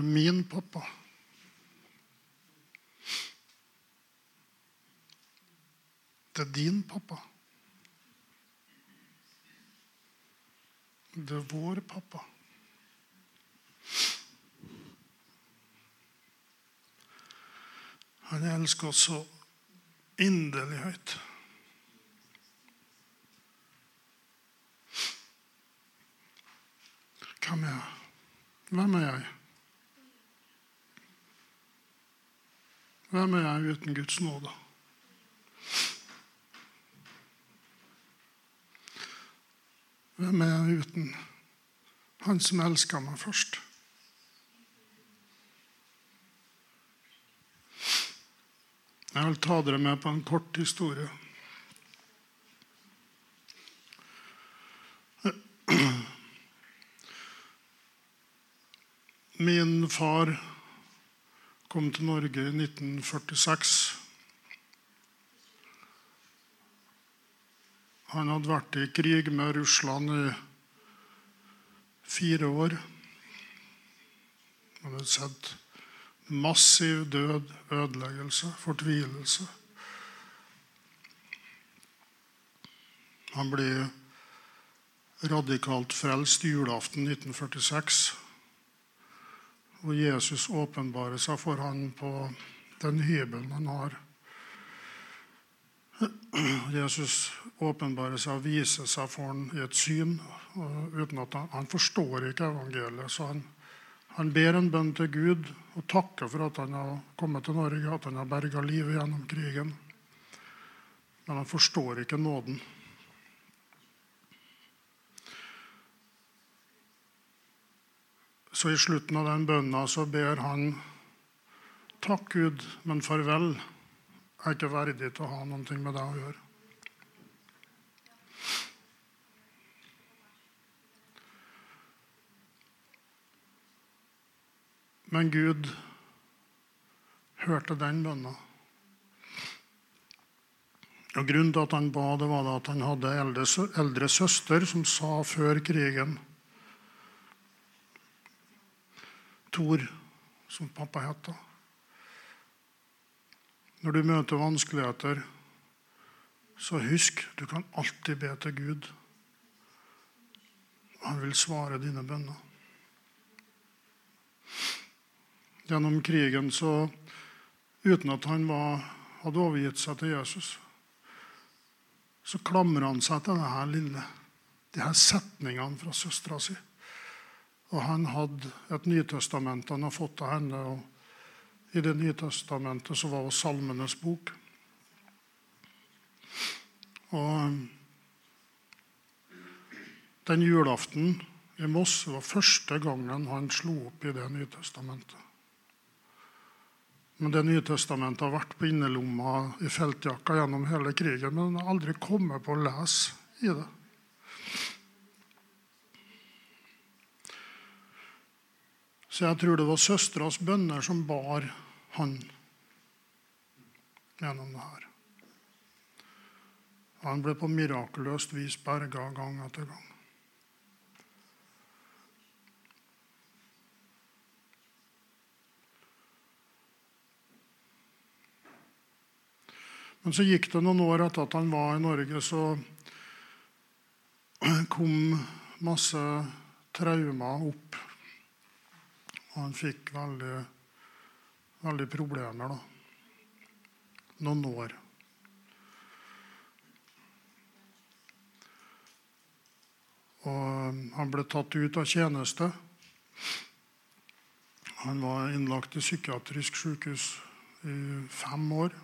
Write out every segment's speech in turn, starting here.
er min pappa. Det er din pappa. Det er vår pappa. Han elsker oss så inderlig høyt. Hvem er jeg? Hvem er jeg? Hvem er jeg uten Guds nåde? Hvem er jeg uten Han som elska meg først? Jeg vil ta dere med på en kort historie. Min far kom til Norge i 1946. Han hadde vært i krig med Russland i fire år. Han hadde sett massiv død, ødeleggelse, fortvilelse. Han ble radikalt frelst julaften 1946 hvor Jesus åpenbarer seg for han på den hybelen han har. Jesus åpenbarer seg og viser seg for han i et syn. uten at Han, han forstår ikke evangeliet. så han, han ber en bønn til Gud og takker for at han har kommet til Norge, at han har berga livet gjennom krigen. Men han forstår ikke nåden. Så i slutten av den bønna så ber han Takk, Gud, men farvel. Jeg er ikke verdig til å ha noe med deg å gjøre. Men Gud hørte den bønna. Og Grunnen til at han ba, det var at han hadde eldre, eldre søster som sa før krigen Tor, som pappa het. Når du møter vanskeligheter, så husk du kan alltid be til Gud. Han vil svare dine bønner. Gjennom krigen, så uten at han var, hadde overgitt seg til Jesus, så klamrer han seg til denne lille, de her setningene fra søstera si. Og han hadde et Nytestament han har fått av henne. og I det Nytestamentet så var det Salmenes bok. Og den julaften i Moss var første gangen han slo opp i det Nytestamentet. Men det Nytestamentet har vært på innerlomma i feltjakka gjennom hele krigen, men han har aldri kommet på å lese i det. Så jeg tror det var søstras bønner som bar han gjennom det her. Han ble på mirakuløst vis berga gang etter gang. Men så gikk det noen år etter at han var i Norge, så kom masse traumer opp og han fikk veldig, veldig problemer da. noen år. Og han ble tatt ut av tjeneste. Han var innlagt i psykiatrisk sykehus i fem år.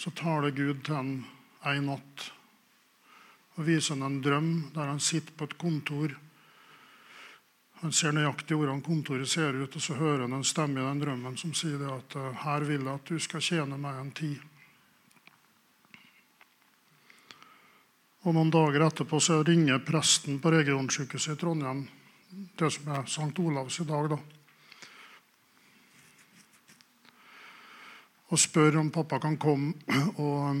Så taler Gud til ham en natt og viser ham en drøm der han sitter på et kontor. Han ser nøyaktig hvordan kontoret ser ut, og så hører han en stemme i den drømmen som sier at eh, her vil jeg at du skal tjene meg en tid. Og Noen dager etterpå så ringer presten på regionsykehuset i Trondheim, det som er St. Olavs i dag, da, og spør om pappa kan komme og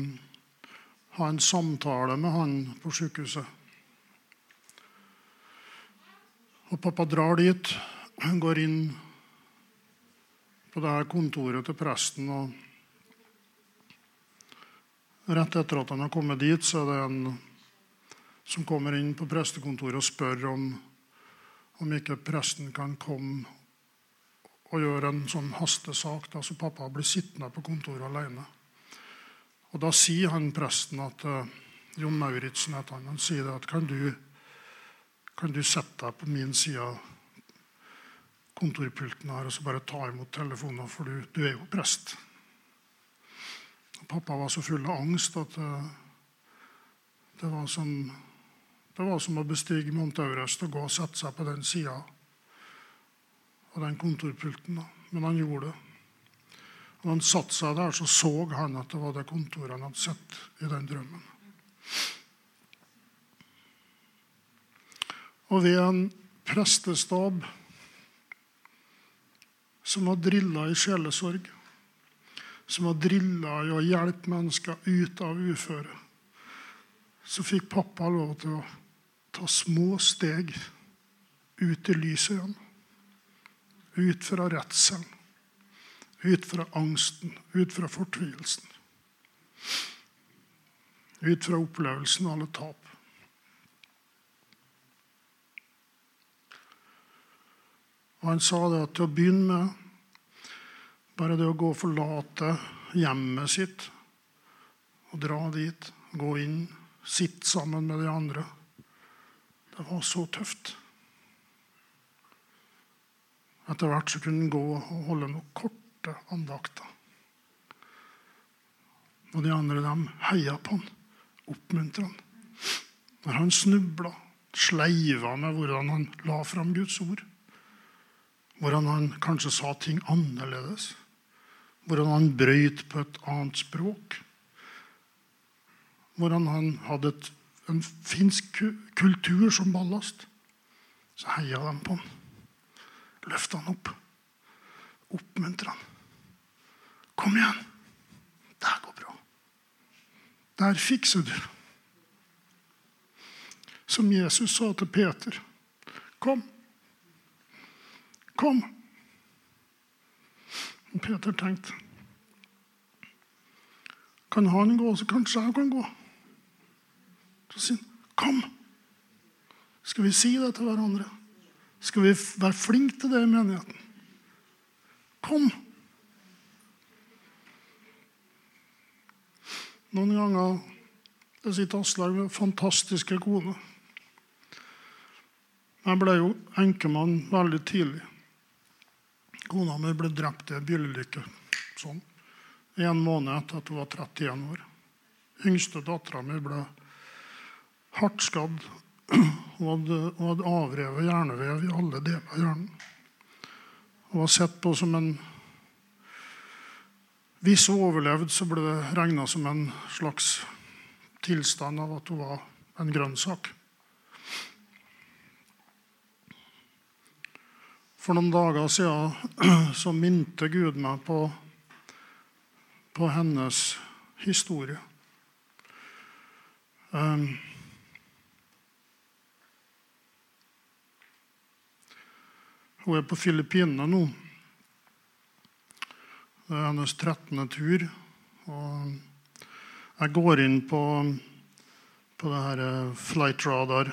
ha en samtale med han på sykehuset. Og pappa drar dit, går inn på det her kontoret til presten. og Rett etter at han har kommet dit, så er det en som kommer inn på prestekontoret og spør om, om ikke presten kan komme og gjøre en sånn hastesak, da, så pappa blir sittende på kontoret alene. Og Da sier han presten at uh, Jon Mauritzen heter han, han sier at kan du, kan du sette deg på min side av kontorpulten her og så bare ta imot telefonen, for du, du er jo prest. Og pappa var så full av angst at uh, det var som det var som å bestige Mount Everest og gå og sette seg på den sida av den kontorpulten. Men han gjorde det. Og han satte seg der, så så han at det var det kontoret han hadde sett i den drømmen. Og ved en prestestab som var drilla i sjelesorg, som var drilla i å hjelpe mennesker ut av uføre, så fikk pappa lov til å ta små steg ut i lyset igjen. Ut fra redselen, ut fra angsten, ut fra fortvilelsen. Ut fra opplevelsen av alle tap. Og Han sa det at til å begynne med, bare det å gå og forlate hjemmet sitt og dra dit, gå inn, sitte sammen med de andre det var så tøft. Etter hvert så kunne han gå og holde noen korte andakta. Og de andre dem heia på han, oppmuntra han. Når han snubla, sleiva med hvordan han la fram Guds ord. Hvordan han kanskje sa ting annerledes. Hvordan han brøyt på et annet språk. Hvordan han hadde et en finsk kultur som ballast, så heia de på han. Løfta han opp. Oppmuntra han. Kom igjen! Det går bra. Der fikser du. Som Jesus sa til Peter. Kom. Kom. Og Peter tenkte Kan han gå, så kanskje jeg kan gå. Så sier han, 'Kom!' Skal vi si det til hverandre? Skal vi være flinke til det i menigheten? Kom! Noen ganger det sitter Aslaug med fantastiske kone. Jeg ble jo enkemann veldig tidlig. Kona mi ble drept i en bilulykke sånn, en måned etter at hun var 31 år. Yngste dattera mi ble hardt skadd Hun hadde, hun hadde avrevet hjernevev i alle deler av hjernen. Hun var sett på som en Hvis hun overlevde, så ble det regna som en slags tilstand av at hun var en grønnsak. For noen dager siden så minte Gud meg på, på hennes historie. Um, Hun er på Filippinene nå. Det er hennes 13. tur. Og jeg går inn på, på det her eh, flight radar.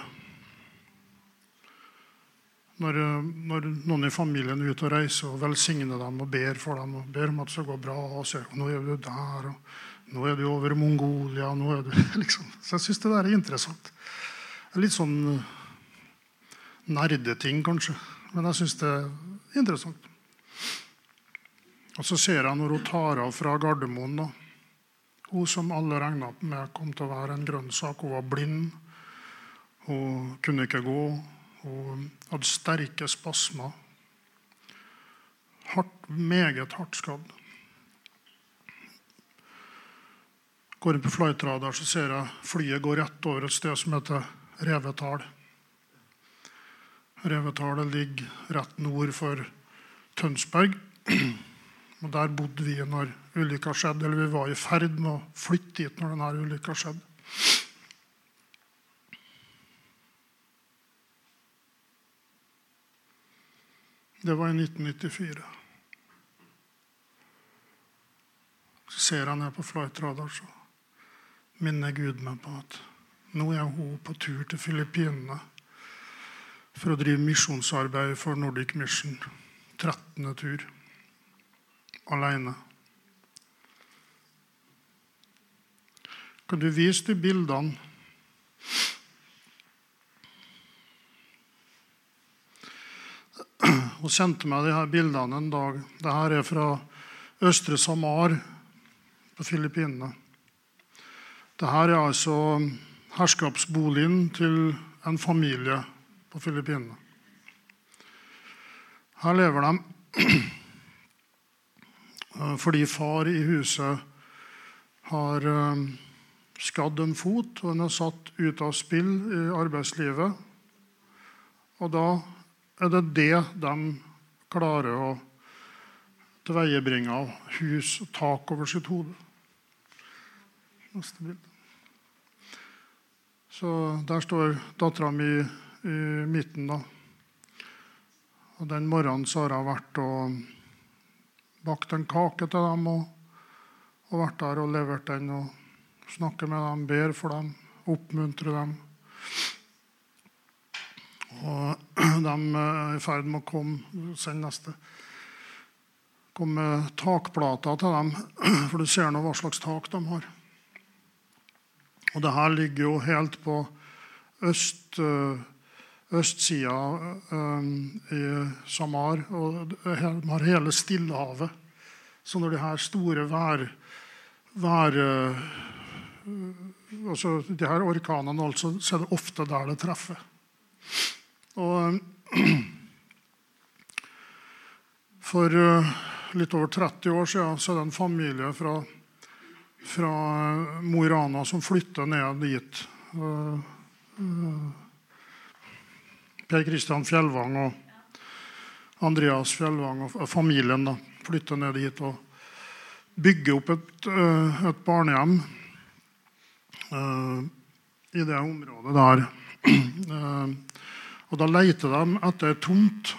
Når, eh, når, noen i familien er ute og reiser og velsigner dem og ber for dem og ber om at det skal gå bra og sier, nå er du der, og nå er du over Mongolia nå er du, liksom. Så jeg syns det der er interessant. Er litt sånn eh, nerdeting, kanskje. Men jeg syns det er interessant. Og så ser jeg når hun tar av fra Gardermoen da. Hun som alle regna med kom til å være en grønnsak. Hun var blind. Hun kunne ikke gå. Hun hadde sterke spasmer. Hardt, meget hardt skadd. Går inn på flightradar, så ser jeg flyet gå rett over et sted som heter Revetal. Revetalet ligger rett nord for Tønsberg. Og Der bodde vi når ulykka skjedde, eller vi var i ferd med å flytte dit når denne ulykka skjedde. Det var i 1994. Så ser jeg ned på Flightradar, så minner Gud meg på at nå er hun på tur til Filippinene for å drive misjonsarbeid for Nordic Mission. 13. tur. Alene. Kan du vise de bildene? Hun sendte meg de her bildene en dag. Dette er fra Østre Samar på Filippinene. Dette er altså herskapsboligen til en familie på Filippinene. Her lever de fordi far i huset har eh, skadd en fot, og han er satt ut av spill i arbeidslivet. Og da er det det de klarer å tilveiebringe av hus og tak over sitt hode. Neste bilde. Så der står dattera mi i midten, da. Og den morgenen så har hun vært og bakt en kake til dem og, og vært der og levert den og snakker med dem, ber for dem, oppmuntrer dem. Og de er i ferd med å komme Send neste. Kom med takplater til dem, for du ser nå hva slags tak de har. Og det her ligger jo helt på øst, østsida um, i Samar. Og de har hele Stillehavet. Så når de her store vær, vær altså de her orkanene, altså, så er det ofte der det treffer. Og for litt over 30 år siden så er det en familie fra, fra Mo i Rana som flytter ned dit. Per Kristian Fjellvang og Andreas Fjellvang og familien da, flytter ned dit og bygger opp et, et barnehjem i det området der. Og Da leter de etter tomt.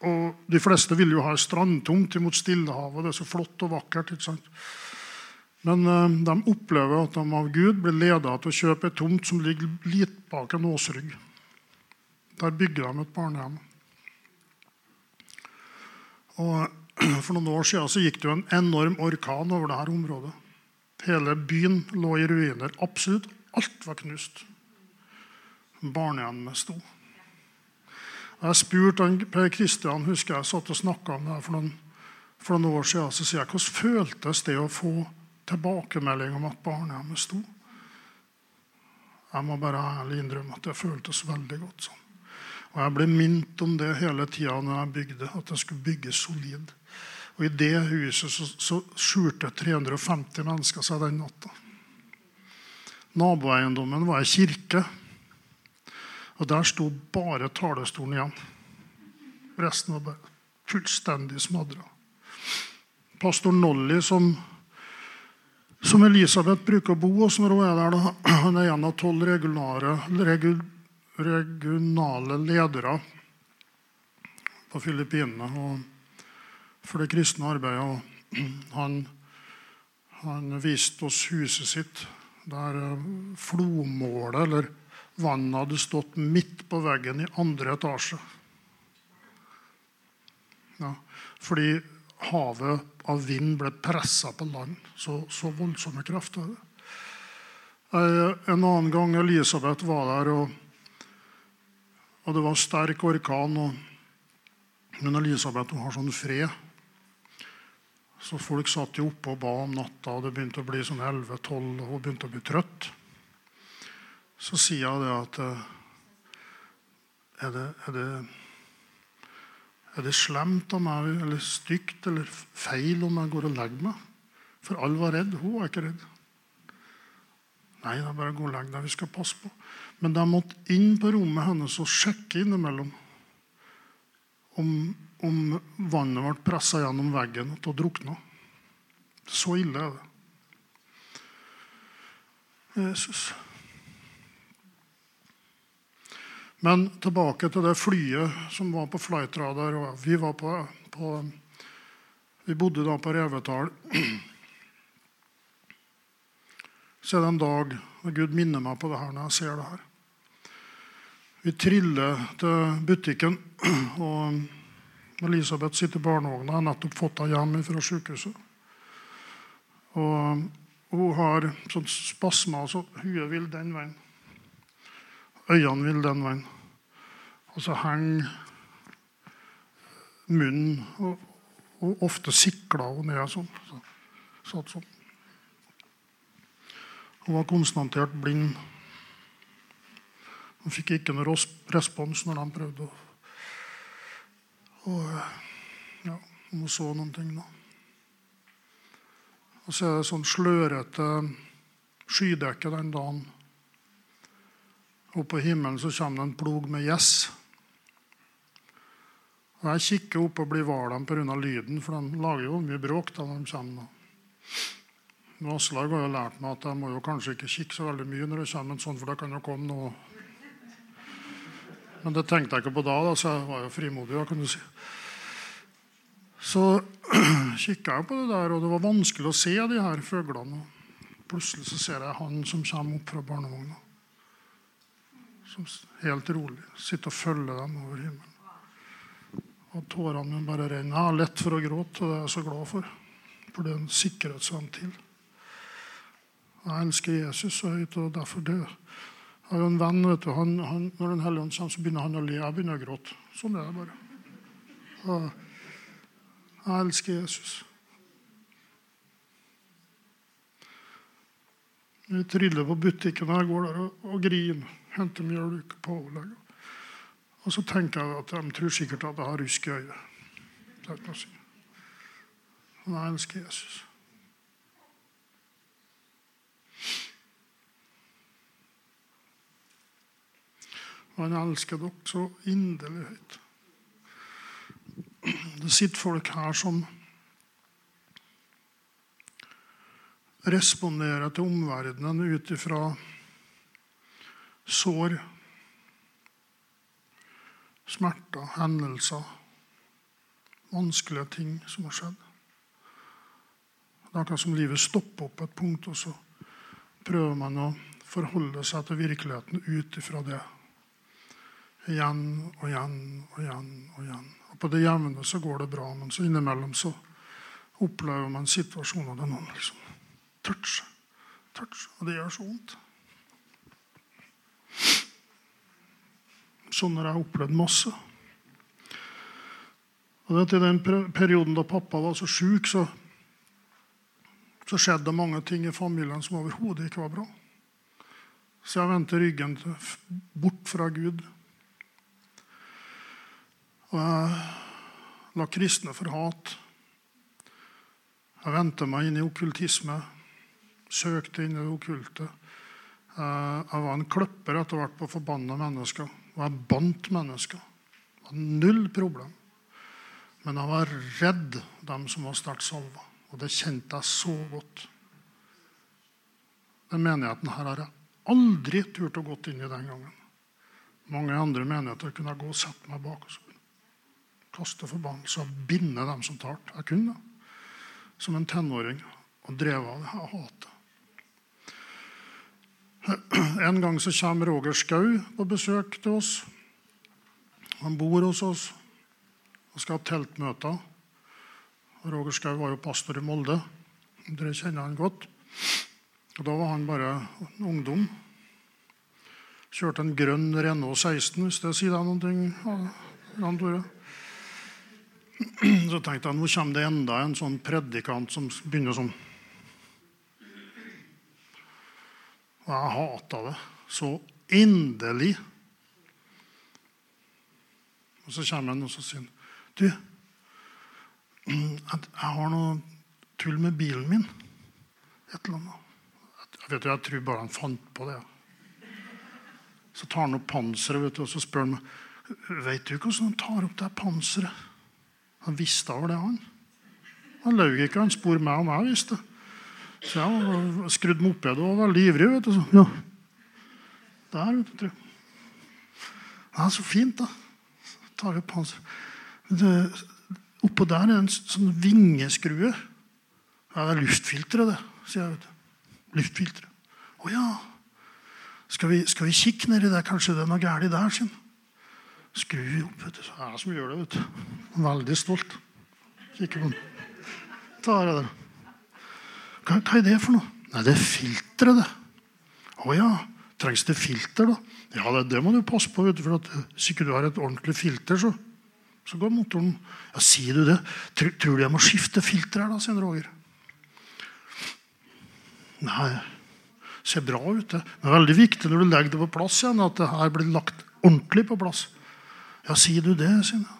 Og De fleste vil jo ha strandtomt imot Stillehavet. Det er så flott og vakkert. ikke sant? Men uh, de opplever at de av Gud blir ledet til å kjøpe ei tomt som ligger litt bak en åsrygg. Der bygger de et barnehjem. Og For noen år siden så gikk det jo en enorm orkan over dette området. Hele byen lå i ruiner. Absolutt alt var knust barnehjemmet sto. Jeg spurte Per Kristian husker jeg satt og snakka om det for noen, for noen år siden. Så sier jeg hvordan føltes det å få tilbakemelding om at barnehjemmet sto? Jeg må bare ærlig innrømme at det føltes veldig godt sånn. Og Jeg ble minnet om det hele tida når jeg bygde, at jeg skulle bygge solid. Og I det huset så, så skjulte 350 mennesker seg den natta. Naboeiendommen var ei kirke. Og der sto bare talerstolen igjen. Resten var bare fullstendig smadra. Pastor Nolly, som, som, Elisabeth bruker å bo hos når hun er der, da, han er en av tolv regionale, regionale ledere på Filippinene for det kristne arbeidet. Han, han viste oss huset sitt, der eh, flomålet, eller Vannet hadde stått midt på veggen i andre etasje. Ja, fordi havet av vind ble pressa på land. Så, så voldsomme krefter. En annen gang Elisabeth var der, og, og det var sterk orkan. Og, men Elisabeth har sånn fred. Så folk satt jo oppe og ba om natta, og det begynte å bli sånn 11-12, og hun begynte å bli trøtt så sier jeg det at eh, er det, er det, er det slemt av meg, eller stygt eller feil om jeg går og legger meg? For alle var redd. Hun var ikke redd. Nei, det er bare å gå og legge deg. Vi skal passe på. Men de måtte inn på rommet hennes og sjekke innimellom om, om vannet ble pressa gjennom veggen til å drukne. Så ille er det. Jesus. Men tilbake til det flyet som var på Flightradar. Vi, var på, på, vi bodde da på Revetal. Så er det en dag og Gud minner meg på det her når jeg ser det her. Vi triller til butikken, og Elisabeth sitter i barnevogna. har nettopp fått henne hjem fra sykehuset. Og hun har sånn spasmer, så huet vil den veien. Øynene vil den veien. Og så henger munnen og, og ofte sikler hun ned sånn. Så, satt sånn. Hun var konstatert blind. Hun fikk ikke noe respons når han prøvde å og, ja, Hun så noen ting, da. Og så er det sånn slørete skydekke den dagen. Oppe på himmelen så kommer det en plog med gjess. Jeg kikker opp og blir dem pga. lyden, for de lager jo mye bråk da de kommer. Aslaug har jo lært meg at jeg må jo kanskje ikke kikke så veldig mye når det kommer en sånn, for det kan jo komme noe Men det tenkte jeg ikke på da, da så jeg var jo frimodig. da, kan du si. Så kikka jeg på det der, og det var vanskelig å se de her fuglene. Plutselig så ser jeg han som kommer opp fra barnevogna. Som helt rolig sitter og følger dem over himmelen. Og tårene mine bare renner. Jeg har lett for å gråte, og det er jeg så glad for. For det er en sikkerhetsventil. Jeg elsker Jesus så høyt, og derfor det. Jeg har jo en venn, vet du, han, han, Når Den hellige ånd kommer, så begynner han å le. Jeg begynner å gråte. Sånn er det bare. Jeg elsker Jesus. Jeg triller på butikken jeg går der og, og griner. Henter mjølk på overlegg. Og så tenker jeg at de tror sikkert at jeg har rusk i øyet. Men jeg elsker Jesus. Og han elsker dere så inderlig høyt. Det sitter folk her som responderer til omverdenen ut ifra sår, smerter, hendelser, vanskelige ting som har skjedd. Det er akkurat som livet stopper opp et punkt, og så prøver man å forholde seg til virkeligheten ut ifra det. Igjen og igjen og igjen. og igjen. Og På det jevne så går det bra, men så innimellom så opplever man situasjoner der noen liksom toucher. Touch, og det gjør så vondt. Sånn har jeg opplevd masse. Og det I den perioden da pappa var så sjuk, så, så skjedde det mange ting i familien som overhodet ikke var bra. Så jeg vendte ryggen bort fra Gud. Og jeg la kristne for hat. Jeg vendte meg inn i okkultisme. Søkte inn i det okkulte. Jeg var en kløpper etter hvert på forbanna mennesker. Og jeg bandt mennesker. Det var null problem. Men jeg var redd dem som var sterkt salva. Og det kjente jeg så godt. Den menigheten her har jeg aldri turt å gå inn i den gangen. Mange andre menigheter kunne jeg gå og sette meg bak. og så kaste forbannelse og binde dem som talte. Jeg kunne det. Som en tenåring. Og drev av det hatet. En gang så kommer Roger Skau på besøk til oss. Han bor hos oss og skal ha teltmøter. Roger Skau var jo pastor i Molde. Dere kjenner han godt. Og Da var han bare ungdom. Kjørte en grønn Renault 16, hvis det sier deg noe. Jan Tore. Så tenkte jeg nå kommer det enda en sånn predikant som begynner sånn. Og jeg hata det så inderlig. Og så kommer han og så sier han, du, jeg har noe tull med bilen min. Et eller annet. Jeg, vet, jeg tror bare han fant på det. Så tar han opp panseret og så spør han meg vet du hvordan han tar opp det panseret. Han visste over det, han. Han løy ikke. Han spurte meg om jeg visste. Så jeg skrudde moped og var veldig ivrig. vet du. Ja. Der, vet du. Ja, så fint, da. Så tar opp hans. Det, oppå der er en sånn vingeskrue. Ja, det er luftfilteret, det, sier jeg. vet du. Luftfilteret. Å ja. Skal vi, skal vi kikke nedi der? Kanskje det er noe galt der? sin? Skru opp. vet du. Det er jeg som gjør det. vet du. Veldig stolt. Kikker på den. Tar jeg det. Hva, hva er det for noe? Nei, det er filteret, det. Å ja. Trengs det filter, da? Ja, det, det må du passe på. vet du, for at Hvis ikke du har et ordentlig filter, så, så går motoren Ja, Sier du det? Tror, tror du jeg må skifte filter her, da, sier Roger. Nei, ser bra ut, det. Men veldig viktig når du legger det på plass igjen, at det her blir lagt ordentlig på plass. Ja, sier du det, sier jeg.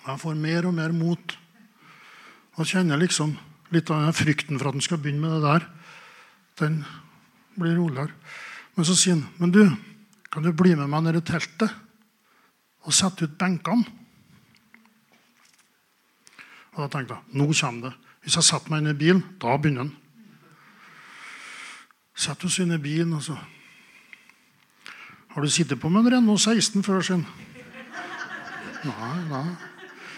Jeg får mer og mer mot. Og kjenner liksom litt av den frykten for at han skal begynne med det der. Den blir roligere. Men så sier han, men du, kan du bli med meg ned i teltet og sette ut benkene? Og da tenkte jeg nå kommer det. Hvis jeg setter meg inn i bilen, da begynner han. Sett oss inn i bilen, og så Har du sittet på med en Renault 16 før, sin? Nei, nei.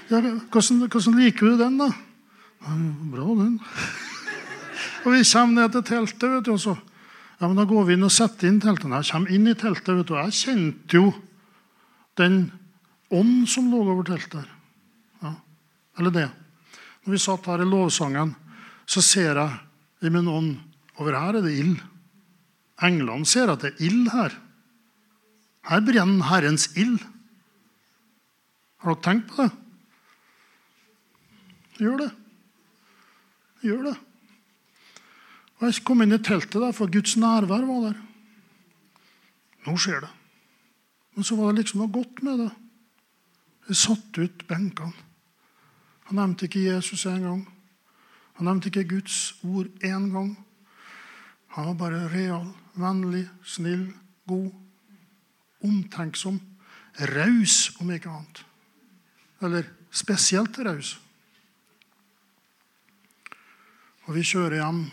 Ja, hvordan, hvordan liker du den, da? Ja, bra, den. og vi kommer ned til teltet, vet du, og så ja, men Da går vi inn og setter inn teltet. Jeg kommer inn i teltet, vet du, jeg kjente jo den ånd som lå over teltet. Ja. Eller det. Når vi satt her i lovsangen, så ser jeg i min ånd over her er det ild. Englene ser at det er ild her. Her brenner Herrens ild. Har dere tenkt på det? Gjør det. Gjør det. Og Jeg kom inn i teltet, der, for Guds nærvær var der. Nå skjer det. Men så var det liksom noe godt med det. Jeg satte ut benkene. Han nevnte ikke Jesus en gang. Han nevnte ikke Guds ord én gang. Han var bare real, vennlig, snill, god, omtenksom, raus, om ikke annet. Eller spesielt raus. Og vi kjører hjem.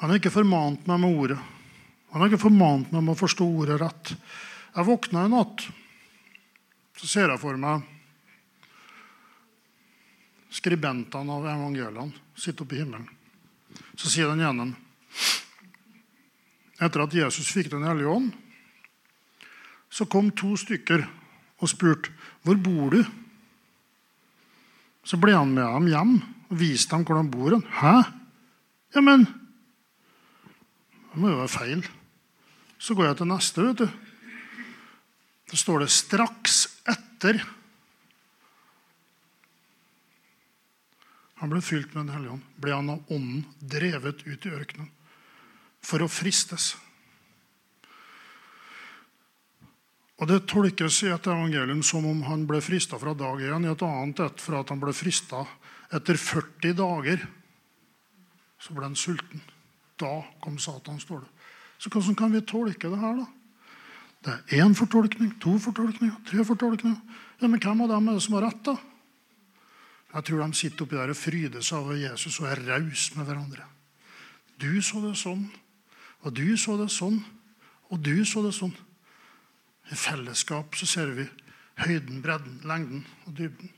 Han har ikke formant meg med ordet. Han har ikke formant meg med å forstå ordet rett. Jeg våkna i natt. Så ser jeg for meg skribentene av evangeliene sitte oppe i himmelen. Så sier den ene Etter at Jesus fikk Den hellige ånd, så kom to stykker og spurte hvor bor du Så ble han med dem hjem og viste dem hvor de bor. Hæ? Ja, men Det må jo være feil. Så går jeg til neste. vet du. Da står det 'straks etter'. Han ble fylt med Den hellige ånd. Ble han av ånden drevet ut i ørkenen for å fristes. Og Det tolkes i et evangelium som om han ble frista fra dag én. I et annet et fra at han ble frista etter 40 dager. Så ble han sulten. Da kom Satan, står det. Så hvordan kan vi tolke det her, da? Det er én fortolkning, to fortolkninger, tre fortolkninger. Ja, Men hvem av dem er det som har rett, da? Jeg tror de sitter oppi der og fryder seg over Jesus og er rause med hverandre. Du så det sånn, og du så det sånn, og du så det sånn. I fellesskap så ser vi høyden, bredden, lengden og dybden.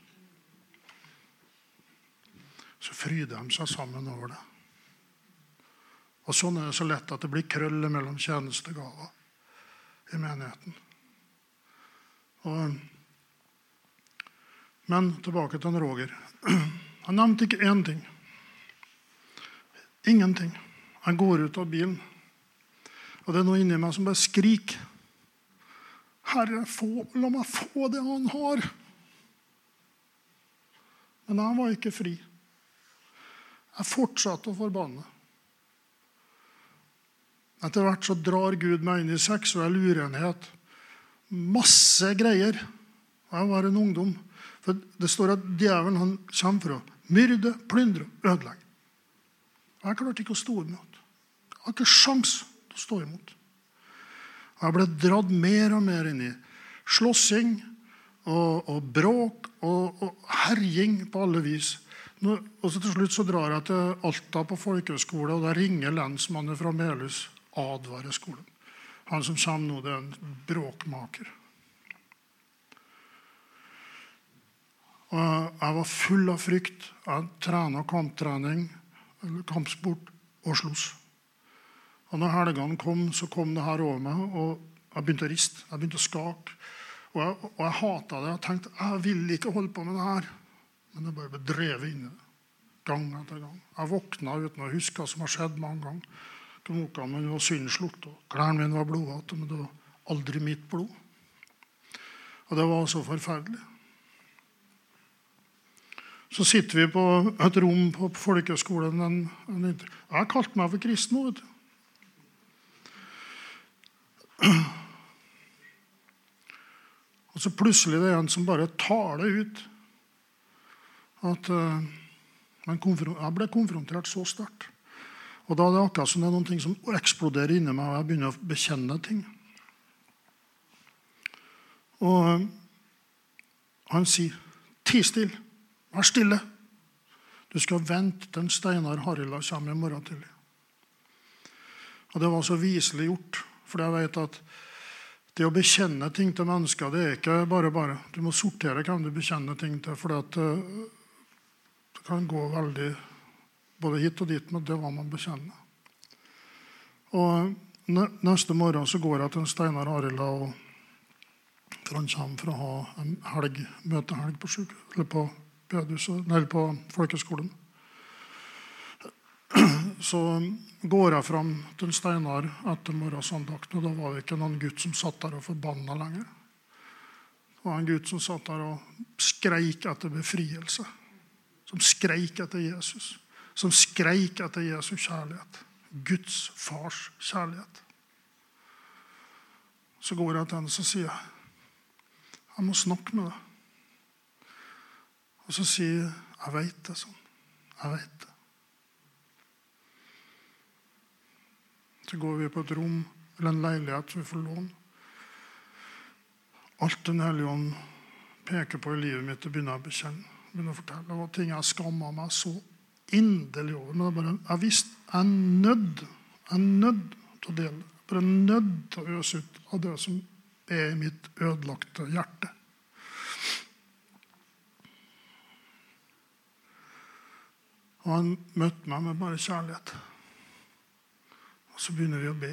Så fryder de seg sammen over det. Og Sånn er det så lett at det blir krøll mellom tjenestegaver i menigheten. Og, men tilbake til Roger. Han nevnte ikke én ting. Ingenting. Han går ut av bilen, og det er noe inni meg som bare skriker. Herre, få, la meg få det han har. Men jeg var ikke fri. Jeg fortsatte å forbanne. Etter hvert så drar Gud meg inn i seksuell urenhet. Masse greier. Jeg var en ungdom. For Det står at djevelen han kommer for å myrde, plyndre ødelegge. Jeg klarte ikke å stå imot. Jeg har ikke sjans stå imot. Jeg ble dratt mer og mer inn i slåssing og, og bråk og, og, herjing på alle vis. Nå, og så Til slutt så drar jeg til Alta på folkehøgskole, og der ringer lensmannen fra Melhus advarer skolen. Han som kommer nå, det er en bråkmaker. Og jeg var full av frykt. Jeg trena kamptrening, kampsport, og sloss. Og når helgene kom, så kom det her over meg, og jeg begynte å riste. Jeg begynte å skake. Og jeg, og jeg hata det. Jeg tenkte jeg vil ikke holde på med det her. Men jeg bare ble drevet inn i det. Gang etter gang. Jeg våkna uten å huske hva som har skjedd mange ganger. Knokene mine var synslukt, og klærne mine var blodete, men det var aldri mitt blod. Og det var så forferdelig. Så sitter vi på et rom på folkehøgskolen. En, en, jeg har kalt meg for kristen vet du. Og så plutselig det er en som bare tar det ut. At uh, Jeg ble konfrontert så sterkt. Og da er det akkurat som det er noen ting som eksploderer inni meg, og jeg begynner å bekjenne ting. Og uh, han sier, 'Ti stille. Vær stille. Du skal vente til Steinar Harila kommer i morgen tidlig.' Og det var så viselig gjort, for jeg vet at det å bekjenne ting til mennesker, det er ikke bare bare. Du må sortere hvem du bekjenner ting til. For eh, det kan gå veldig både hit og dit med det hva man bekjenner. Og Neste morgen så går jeg til Steinar Arild, han kommer for å ha en helg, møtehelg på, på, på folkeskolen så går jeg fram til Steinar etter morgensandakten, og da var det ikke noen gutt som satt der og forbanna lenger. Det var en gutt som satt der og skreik etter befrielse. Som skreik etter Jesus. Som skreik etter Jesus kjærlighet. Guds fars kjærlighet. Så går jeg til henne og sier jeg, må snakke med deg. Og så sier jeg jeg veit det sånn. Jeg veit det. Går vi på et rom eller en leilighet som vi får låne. Alt Den hellige ånd peker på i livet mitt, det begynner jeg å bekjenne. begynner å fortelle. Det var ting jeg skamma meg så inderlig over. Men bare, jeg visste jeg er nødt jeg er nødt til å dele. Bare nødt til å øse ut av det som er i mitt ødelagte hjerte. Og han møtte meg med bare kjærlighet. Og så begynner vi å be.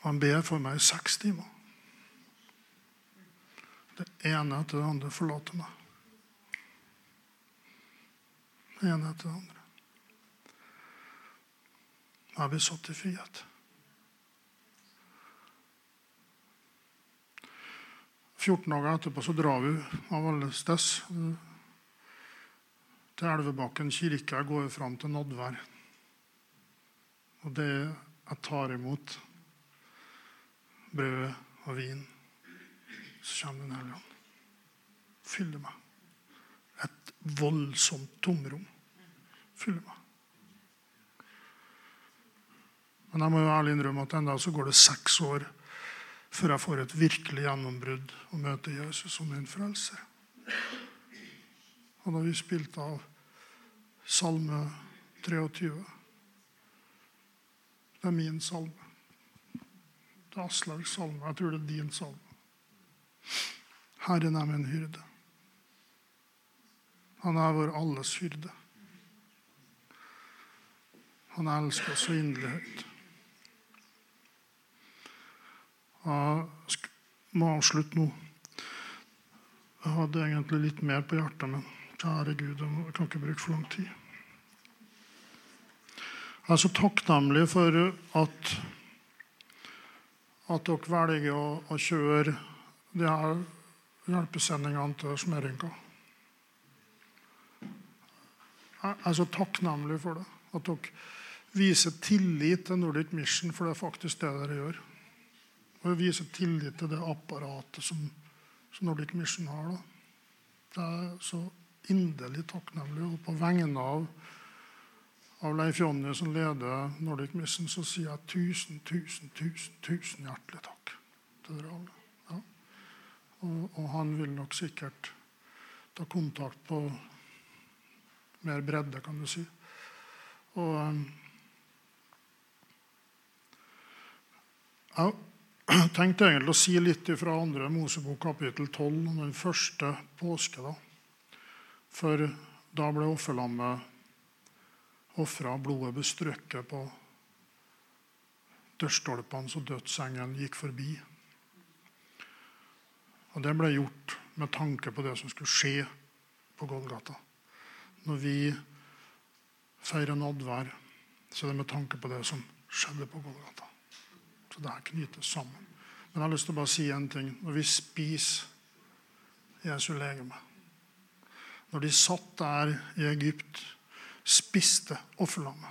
Og han ber for meg i seks timer. Det ene etter det andre forlater meg. Det ene etter det andre. Jeg blir satt i frihet. 14 dager etterpå så drar vi av alle steds til Elvebakken kirke. Jeg går fram til Nadvær. Og det jeg tar imot brød og vin, så kommer Den hellige ånd. Fyller meg. Et voldsomt tomrom fyller meg. Men jeg må jo ærlig innrømme at enda så går det seks år før jeg får et virkelig gjennombrudd og møter Jesus som min frelser. Og da vi spilte av Salme 23 det er min salme. Det er Aslaugs salme. Jeg tror det er din salme. Herren er min hyrde. Han er vår alles hyrde. Han elsker oss så inderlig høyt. Jeg må avslutte nå. Jeg hadde egentlig litt mer på hjertet, men kjære Gud, jeg kan ikke bruke for lang tid. Jeg er så takknemlig for at, at dere velger å, å kjøre de her hjelpesendingene til Smeringa. Jeg er så takknemlig for det. At dere viser tillit til Nordic Mission, for det er faktisk det dere gjør. Og viser tillit til det apparatet som, som Nordic Mission har. Da. Det er så inderlig takknemlig. Og på vegne av av Leif Jonny som leder Nordic Mission, så sier jeg tusen, tusen, tusen, tusen hjertelig takk til dere alle. Ja. Og, og, han vil nok sikkert ta kontakt på mer bredde, kan du si. Og, Jeg tenkte egentlig å si litt fra andre Mosebok kapittel 12 om den første påske. da. For da ble offerlammet ofra, blodet bestrøkket på dørstolpene så dødsengelen gikk forbi. Og det ble gjort med tanke på det som skulle skje på Golgata. Når vi feirer nadvær, så er det med tanke på det som skjedde på Golgata. Så det her knyttes sammen. Men jeg har lyst til å bare si en ting. Når vi spiser Jesu legeme Når de satt der i Egypt, spiste offerlammet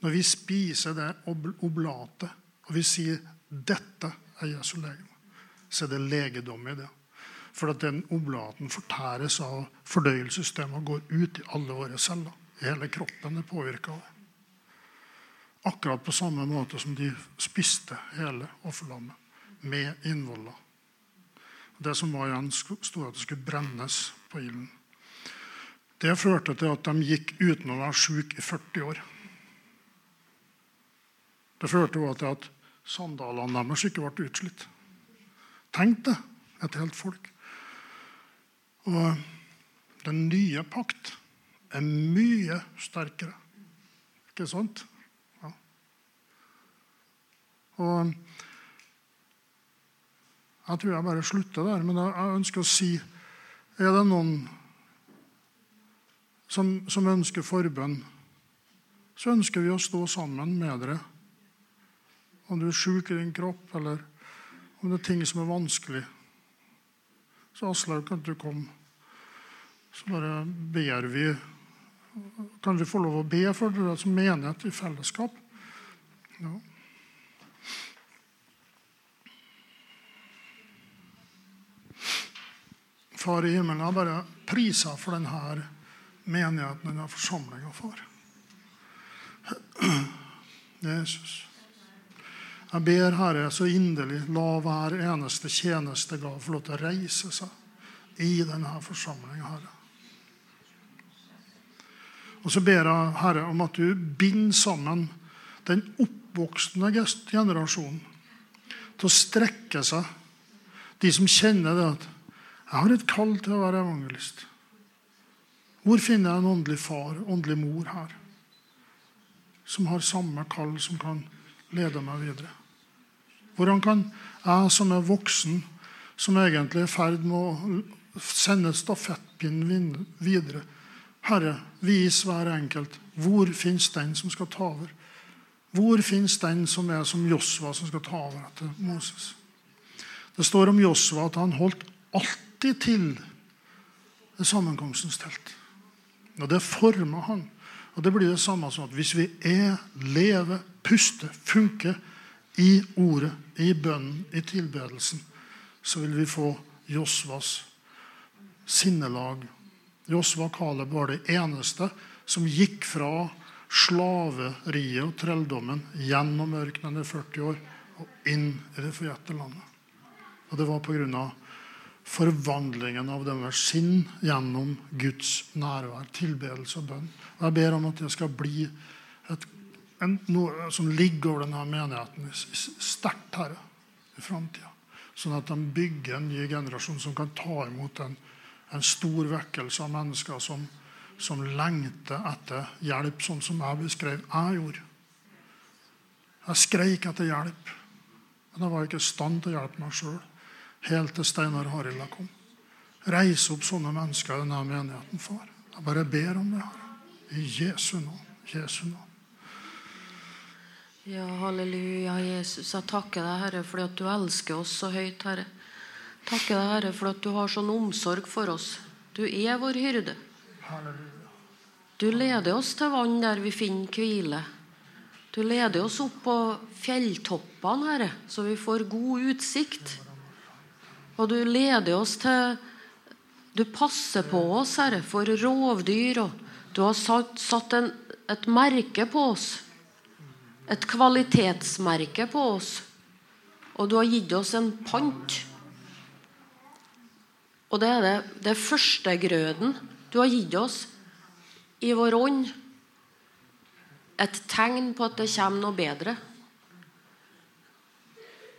Når vi spiser det oblatet, og vi sier 'dette er Jesu legeme', så er det legedom i det. For at den oblaten fortæres av fordøyelsessystemet og går ut i alle våre celler. Hele kroppen er påvirka av det. Akkurat på samme måte som de spiste hele offerlammet med innvoller. Det som var igjen, sto at det skulle brennes på ilden. Det førte til at de gikk uten å være syke i 40 år. Det førte også til at sandalene deres ikke ble utslitt. Tenk det, et helt folk. Og den nye pakt er mye sterkere. Ikke sant? Ja. Og jeg tror jeg bare slutter der, men jeg ønsker å si Er det noen som, som ønsker forbønn, så ønsker vi å stå sammen med dere. Om du er sjuk i din kropp, eller om det er ting som er vanskelig. Så Aslaug, kan du komme? Så bare ber vi kan vi få lov å be for dere som menighet i fellesskap? Ja. Far i himmelen, jeg bare priser for denne menigheten, denne forsamlinga, får. Jesus. Jeg ber Herre så inderlig, la hver eneste tjenestegav få lov til å reise seg i denne forsamlinga, Herre. Og så ber jeg, Herre, om at du binder sammen den oppvoksende generasjonen til å strekke seg. De som kjenner det at 'jeg har et kall til å være evangelist'. Hvor finner jeg en åndelig far, åndelig mor her, som har samme kall, som kan lede meg videre? Hvordan kan jeg som er voksen, som egentlig er i ferd med å sende stafettpinnen videre, Herre, vis hver enkelt hvor fins den som skal ta over. Hvor fins den som er som Josva, som skal ta over etter Moses? Det står om Josva at han holdt alltid til ved sammenkomstens telt. Og det former han. Og det blir det samme som at hvis vi er, lever, puster, funker i ordet, i bønnen, i tilbedelsen, så vil vi få Josvas sinnelag Josva og Kaleb var det eneste som gikk fra slaveriet og trelldommen gjennom ørkenen i 40 år og inn i det forjette landet. Og det var pga. Forvandlingen av deres sinn gjennom Guds nærvær, tilbedelse og bønn. Og Jeg ber om at det skal bli et, en, noe som ligger over denne menigheten sterkt, Herre, i framtida. Sånn at de bygger en ny generasjon som kan ta imot en, en stor vekkelse av mennesker som, som lengter etter hjelp, sånn som jeg beskrev jeg gjorde. Jeg skreik etter hjelp, men jeg var ikke i stand til å hjelpe meg sjøl. Helt til Steinar Harila kom. Reise opp sånne mennesker i denne menigheten, far. Jeg bare ber om det. Herre. I Jesu navn. Jesu navn. Ja, halleluja, Jesus. Jeg takker deg, Herre, fordi at du elsker oss så høyt, Herre. Takker deg, Herre, for at du har sånn omsorg for oss. Du er vår hyrde. Halleluja. Du leder oss til vann der vi finner hvile. Du leder oss opp på fjelltoppene, Herre, så vi får god utsikt. Og du leder oss til Du passer på oss, Herre, for rovdyr. Og du har satt, satt en, et merke på oss. Et kvalitetsmerke på oss. Og du har gitt oss en pant. Og det er det, det førstegrøden du har gitt oss i vår ånd. Et tegn på at det kommer noe bedre.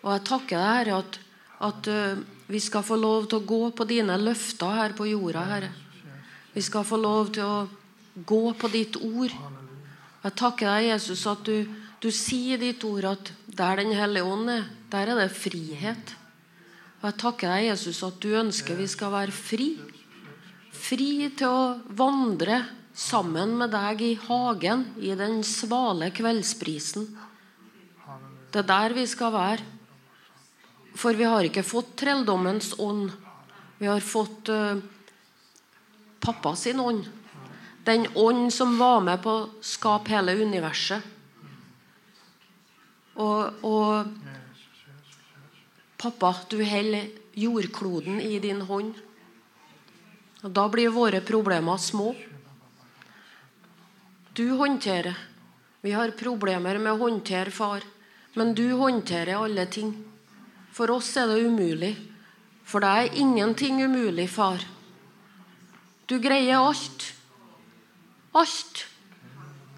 Og jeg takker deg, Herre, at, at uh, vi skal få lov til å gå på dine løfter her på jorda, Herre. Vi skal få lov til å gå på ditt ord. Jeg takker deg, Jesus, at du, du sier i ditt ord at der Den hellige ånd er, der er det frihet. Og jeg takker deg, Jesus, at du ønsker vi skal være fri. Fri til å vandre sammen med deg i hagen i den svale kveldsprisen. Det er der vi skal være. For vi har ikke fått trelldommens ånd. Vi har fått uh, pappa sin ånd. Den ånd som var med på å skape hele universet. Og, og pappa, du holder jordkloden i din hånd. Og Da blir våre problemer små. Du håndterer. Vi har problemer med å håndtere far, men du håndterer alle ting. For oss er det umulig. For deg er ingenting umulig, far. Du greier alt. Alt.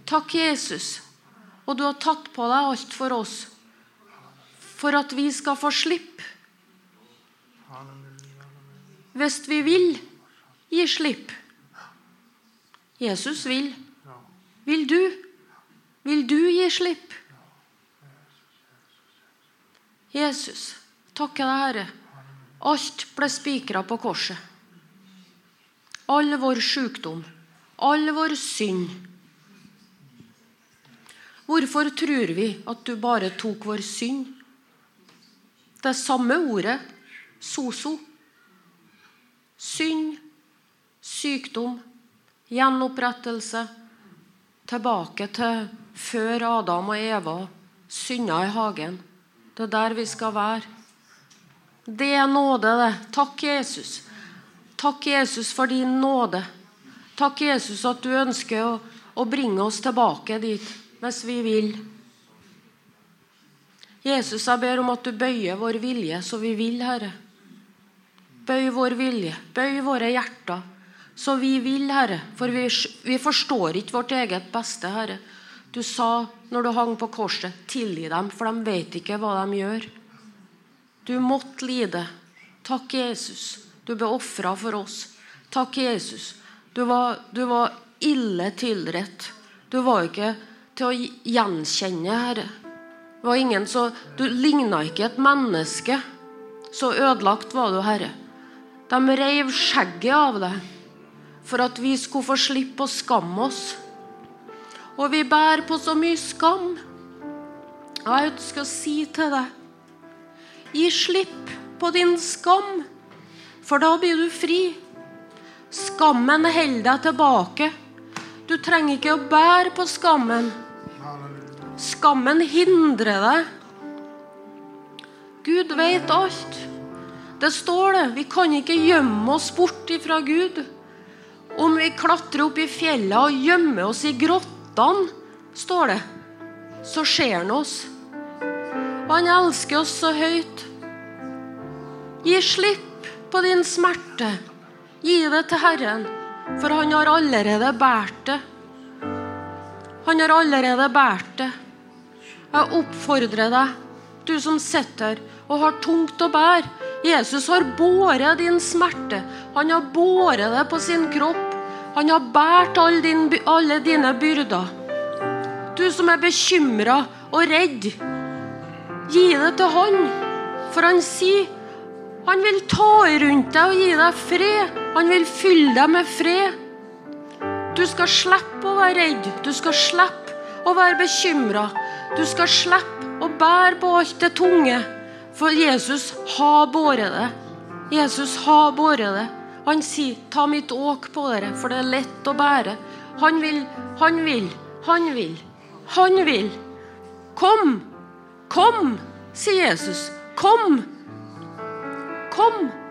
Takk, Jesus. Og du har tatt på deg alt for oss. For at vi skal få slippe. Hvis vi vil gi slipp. Jesus vil. Vil du? Vil du gi slipp? Jesus. Takke deg, Herre. Alt ble spikra på korset. All vår sykdom, all vår synd. Hvorfor tror vi at du bare tok vår synd? Det samme ordet, soso. Synd, sykdom, gjenopprettelse. Tilbake til før Adam og Eva synda i hagen. Det er der vi skal være. Det er nåde, det. Takk, Jesus. Takk, Jesus, for din nåde. Takk, Jesus, at du ønsker å, å bringe oss tilbake dit hvis vi vil. Jesus, jeg ber om at du bøyer vår vilje så vi vil, Herre. Bøy vår vilje, bøy våre hjerter så vi vil, Herre. For vi, vi forstår ikke vårt eget beste, Herre. Du sa når du hang på korset, tilgi dem, for de vet ikke hva de gjør. Du måtte lide. Takk, Jesus. Du ble ofra for oss. Takk, Jesus. Du var, du var ille tilrett. Du var ikke til å gjenkjenne, Herre. Det var ingen så, Du ligna ikke et menneske. Så ødelagt var du, Herre. De reiv skjegget av deg for at vi skulle få slippe å skamme oss. Og vi bærer på så mye skam. Jeg ønsker å si til deg Gi slipp på din skam, for da blir du fri. Skammen holder deg tilbake. Du trenger ikke å bære på skammen. Skammen hindrer deg. Gud vet alt. Det står det. Vi kan ikke gjemme oss bort ifra Gud. Om vi klatrer opp i fjellene og gjemmer oss i grottene, står det, så ser han oss. Han elsker oss så høyt. Gi slipp på din smerte. Gi det til Herren, for han har allerede båret det. Han har allerede båret det. Jeg oppfordrer deg, du som sitter og har tungt å bære. Jesus har båret din smerte. Han har båret det på sin kropp. Han har båret alle, alle dine byrder. Du som er bekymra og redd. Gi det til han, for han sier han vil ta rundt deg og gi deg fred. Han vil fylle deg med fred. Du skal slippe å være redd. Du skal slippe å være bekymra. Du skal slippe å bære på alt det tunge. For Jesus har båret det. Jesus har båret det. Han sier, 'Ta mitt åk på dere, for det er lett å bære'. Han vil, han vil, han vil. Han vil. Kom! Kom, sier Jesus. Kom! Kom!